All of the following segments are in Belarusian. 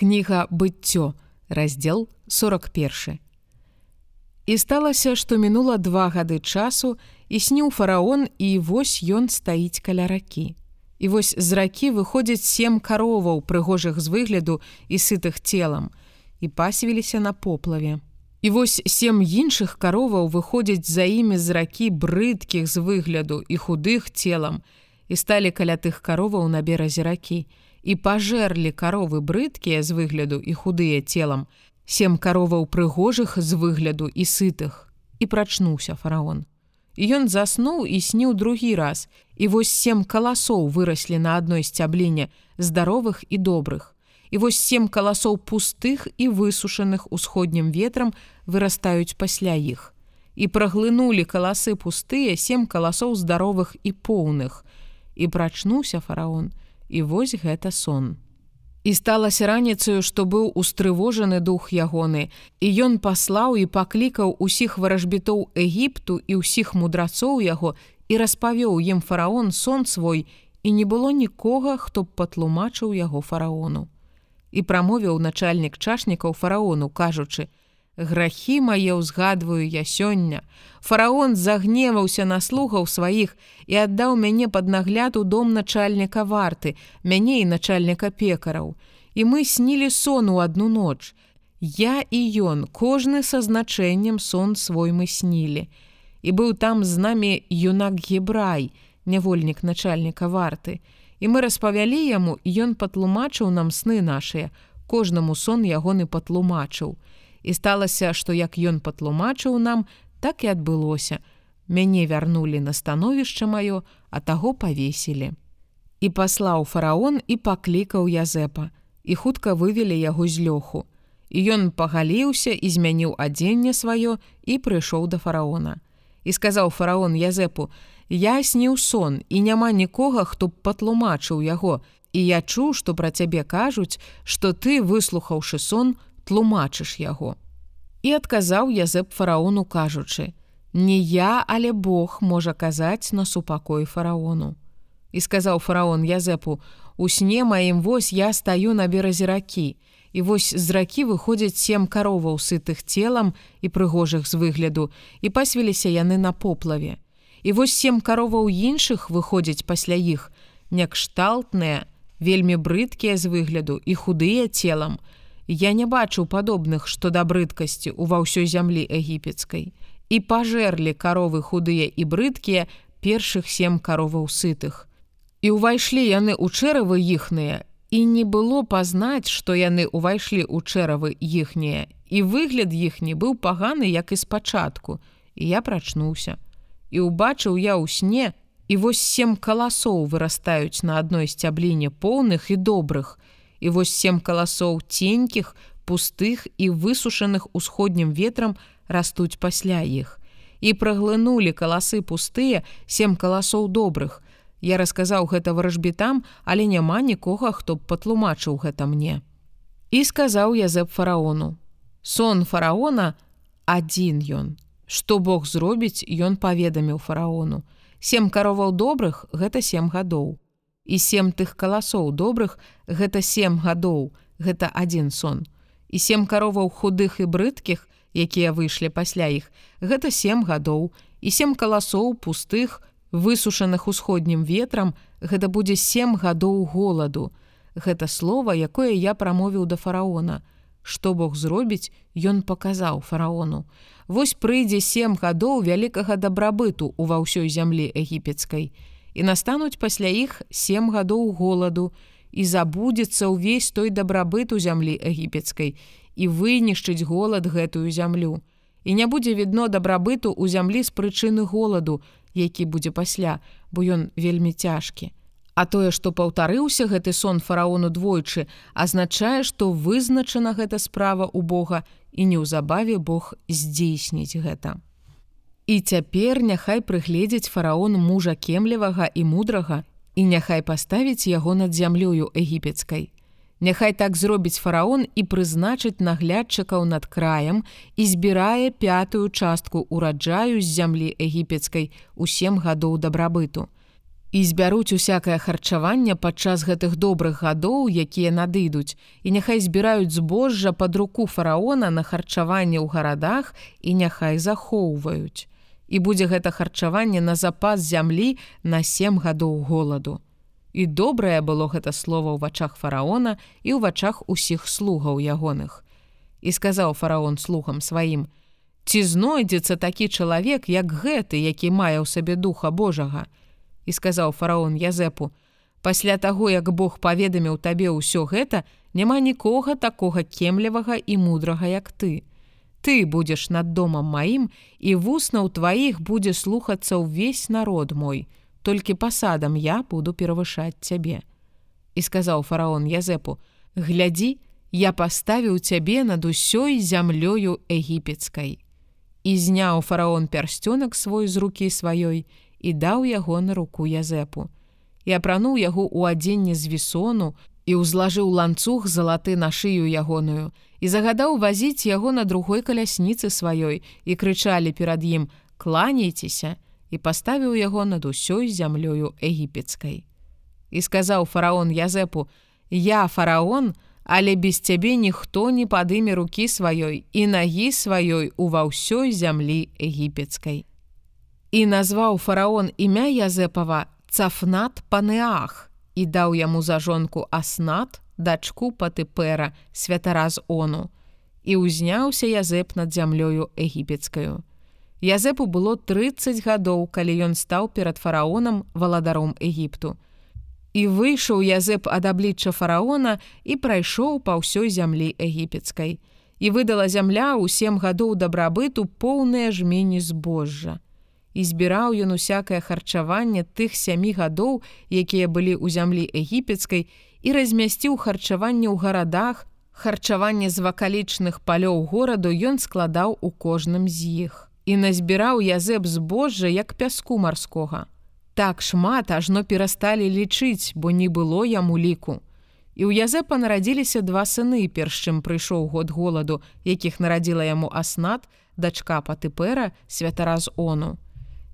кніга быццё раздзел 41 і сталася што мінула два гады часу і сніў фараон і вось ён стаіць каля ракі. І вось з ракі выходзяць сем кароваў прыгожых з выгляду і сытых целам і пасвіліся на поплаве. І вось сем іншых кароваў выходзяць за імі з ракі брыдкіх з выгляду і худых целам і сталі каля тых кароваў на беразе ракі і пажэрлі каровы брыдкія з выгляду і худыя целам, сем кароваў прыгожых з выгляду і сытых. І прачнуўся фараон. Ён заснуў і сніў другі раз, і вось сем каласоў выраслі на адной сцябліне здаровых і добрых. І вось сем каласоў пустых і высушаных усходнім ветрам вырастаюць пасля іх. І праглынулі каласы пустыя сем каласоў здаровых і поўных. І прачнуўся фараон, і вось гэта сон. І сталася раніцаю, што быў устрывожаны дух ягоны, і ён паслаў і паклікаў усіх варажбітоў Егіпту і ўсіх мудрацоў яго і распавёў ім фараон сон свой, і не было нікога, хто б патлумачыў яго фараону. І прамовіў начальнік чашнікаў фараону, кажучы: « Грахі мае ўзгадваю я сёння. Фараон загневаўся на слугаў сваіх і аддаў мяне пад нагляд у дом начальніка варты, мяне і начальніка пекараў. І мы снілі сон у одну ноч. Я і ён, кожны са значэннем сон свой мы снілі. І быў там з намі юнак гебрай, нявольнік начальніка варты. І мы распавялі яму, і ён патлумачыў нам сны нашыя, кожнаму сон ягоны патлумачыў і сталася, што як ён патлумачыў нам, так і адбылося. Мяне вярнулі на становішча маё, а таго павесілі. І паслаў фараон і паклікаў Язэпа, і хутка вывелі яго з лёху. І ён пагаліўся і змяніў адзенне сваё і прыйшоў да фараона. І сказаў фараон Язэпу: « Я сніў сон і няма нікога, хто б патлумачыў яго. І я чуў, што пра цябе кажуць, што ты, выслухаўшы сон, тлумачыш яго. І адказаў Язэп фараону кажучы: « Не я, але Бог можа казаць на супакой фараону. І сказаў фараон Язэпу: « У сне маім вось я стаю на беразе ракі. І вось з ракі выходзяць сем кароваў сытых целам і прыгожых з выгляду, і пасвіліся яны на поплаве. І вось сем кароваў іншых выходзяць пасля іх, някшталтныя, вельмі брыдкія з выгляду і худыя целам, Я не бачыў падобных, што да брыдкасці ува ўсёй зямлі егіпецкай. І пажэрлі каровы худыя і брыдкія першых сем кароваў сытых. І ўвайшлі яны ў чэравы іхныя, і не было пазнаць, што яны ўвайшлі ў чэравы іхнія. І выгляд іхні быў паганы, як і спачатку. І я прачнуўся. І ўбачыў я ў сне, і вось сем каласоў вырастаюць на адной сцябліне поўных і добрых, і вось сем каласоў ценькіх, пустых і высушаных усходнім ветрам растуць пасля іх. І праглынулі каласы пустыя сем каласоў добрых. Я расказаў гэта варажбітам, але няма нікога, хто б патлумачыў гэта мне. І сказаў Язэп фараону: Сон фараона адзін ён. Што Бог зробіць, ён паведаміў фараону. Сем кароваў добрых гэта сем гадоў і сем тых каласоў добрых гэта сем гадоў гэта адзін сон. І сем кароваў худых і брыдкіх якія выйшлі пасля іх гэта сем гадоў. І сем каласоў пустых высушаных усходнім ветрам гэта будзе сем гадоў голаду. Гэта слово якое я прамовіў да фараона. Што Бог зробіць ён паказаў фараону. Вось прыйдзе сем гадоў вялікага дабрабыту ува ўсёй зямлі егіпецкай і настануць пасля іх сем гадоў голаду і забудзецца ўвесь той дабрабыт у зямлі егіпецкай і вынішчыць голад гэтую зямлю. І не будзе відно дабрабыту ў зямлі з прычыны голаду, які будзе пасля, бо ён вельмі цяжкі. А тое, што паўтарыўся гэты сон фараону двойчы, азначае, што вызначана гэта справа ў Бога і неўзабаве Бог здзейсніць гэта. І цяпер няхай прыгледзець фараон мужа кемлівага і мудрага і няхай паставіць яго над зямлёю егіпецкай. Няхай так зробіць фараон і прызначыць наглядчыкаў над краем і збірае пятую частку ўраджаю з зямлі егіпецкай у сем гадоў дабрабыту. і збяруць усякае харчаванне падчас гэтых добрых гадоў, якія надыдуць, і няхай збіраюць збожжа пад руку фараона на харчаванне ў гарадах і няхай захоўваюць. І будзе гэта харчаванне на запас зямлі на сем гадоў голаду. І добрае было гэта слово ў вачах фараона і ў вачах усіх слугаў ягоных. І сказаў фараон слухам сваім: « Ці знойдзецца такі чалавек, як гэты, які мае ў сабе духа Божага, і сказаў фараон Язэпу: Пасля таго, як Бог паведаміў табе ўсё гэта, няма нікога такога кемлівага і мудрага, як ты. Ты будзеш над домам маім і вуснаў тваіх будзе слухацца ўвесь народ мой, толькі пасадам я буду перавышаць цябе. І сказаў фараон Язэпу: « Глядзі, я паставіў цябе над усёй зямлёю егіпецкай. І зняў фараон пярсцёнак свой з рукі сваёй і даў яго на руку язэпу. І апрануў яго ў адзенне з вісону і ўзлажыў ланцуг залаты на шыю ягоную і загадаў вазіць яго на другой калясніцы сваёй і крычалі перад ім: кланяйцеся і паставіў яго над усёй зямлёю егіпецкай. І сказаў фараон Язэпу: Я фараон, але без цябе ніхто не падыме рукі сваёй і нагі сваёй ува ўсёй зямлі егіпецкай. І назваў фараон імя Язэпава цафнат панеах і даў яму за жонку аснат, дачку патыпера святараз ону. І ўзняўся Язэп над зямлёю егіпецкаю. Язэпу было 30 гадоў, калі ён стаў перад фараонам валадаром Егіпту. І выйшаў Язэп ад аблічча фараона і прайшоў па ўсёй зямлі егіпецкай. І выдала зямля ў сем гадоў дабрабыту поўныя жмені збожжа і збіраў ён усякае харчаванне тых сямі гадоў, якія былі ў зямлі егіпецкай і размясціў харчаванне ў гарадах, харчаванне з вакалічных палёў гораду ён складаў у кожным з іх. І назбіраў язэб збожжа як пяску марскога. Так шмат ажно перасталі лічыць, бо не было яму ліку. І ў Язэпа нарадзіліся два сыны, перш чым прыйшоў год голаду, якіх нарадзіла яму аснат, дачка патыпера святараз ону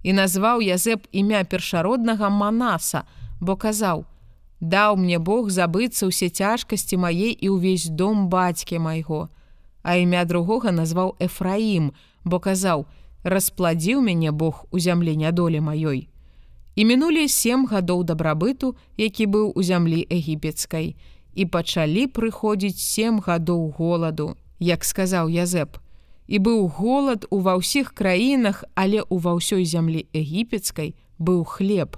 і назваў Язэп імя першароднага Манаса, бо казаў: « Даў мне Бог забыцца ўсе цяжкасці мае і ўвесь дом бацькі майго. А імя другога назваў Эфраім, бо казаў: « распладзіў мяне Бог у зямлі нядолі маёй. І мінулі сем гадоў дабрабыту, які быў у зямлі егіпецкай, і пачалі прыходзіць сем гадоў голаду, як сказаў Язэп, і быў голад ува ўсіх краінах, але ў ва ўсёй зямлі егіпецкай быў хлеб.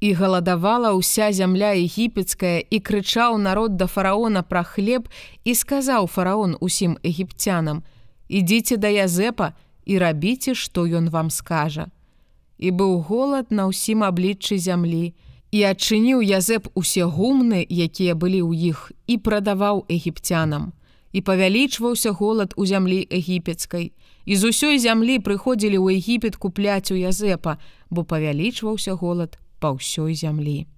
І галадавала ўся зямля егіпецкая і крычаў народ да фараона пра хлеб і сказаў фараон усім егіпцянам: « Ідзіце да Язэпа і рабіце, што ён вам скажа. І быў голад на ўсім абліччы зямлі, і адчыніў Язэп усе гумны, якія былі ў іх і прадаваў егіпцянам і павялічваўся голад у зямлі егіпецкай. І з усёй зямлі прыходзілі ў Егіпет купляць у Язэпа, бо павялічваўся голад па ўсёй зямлі.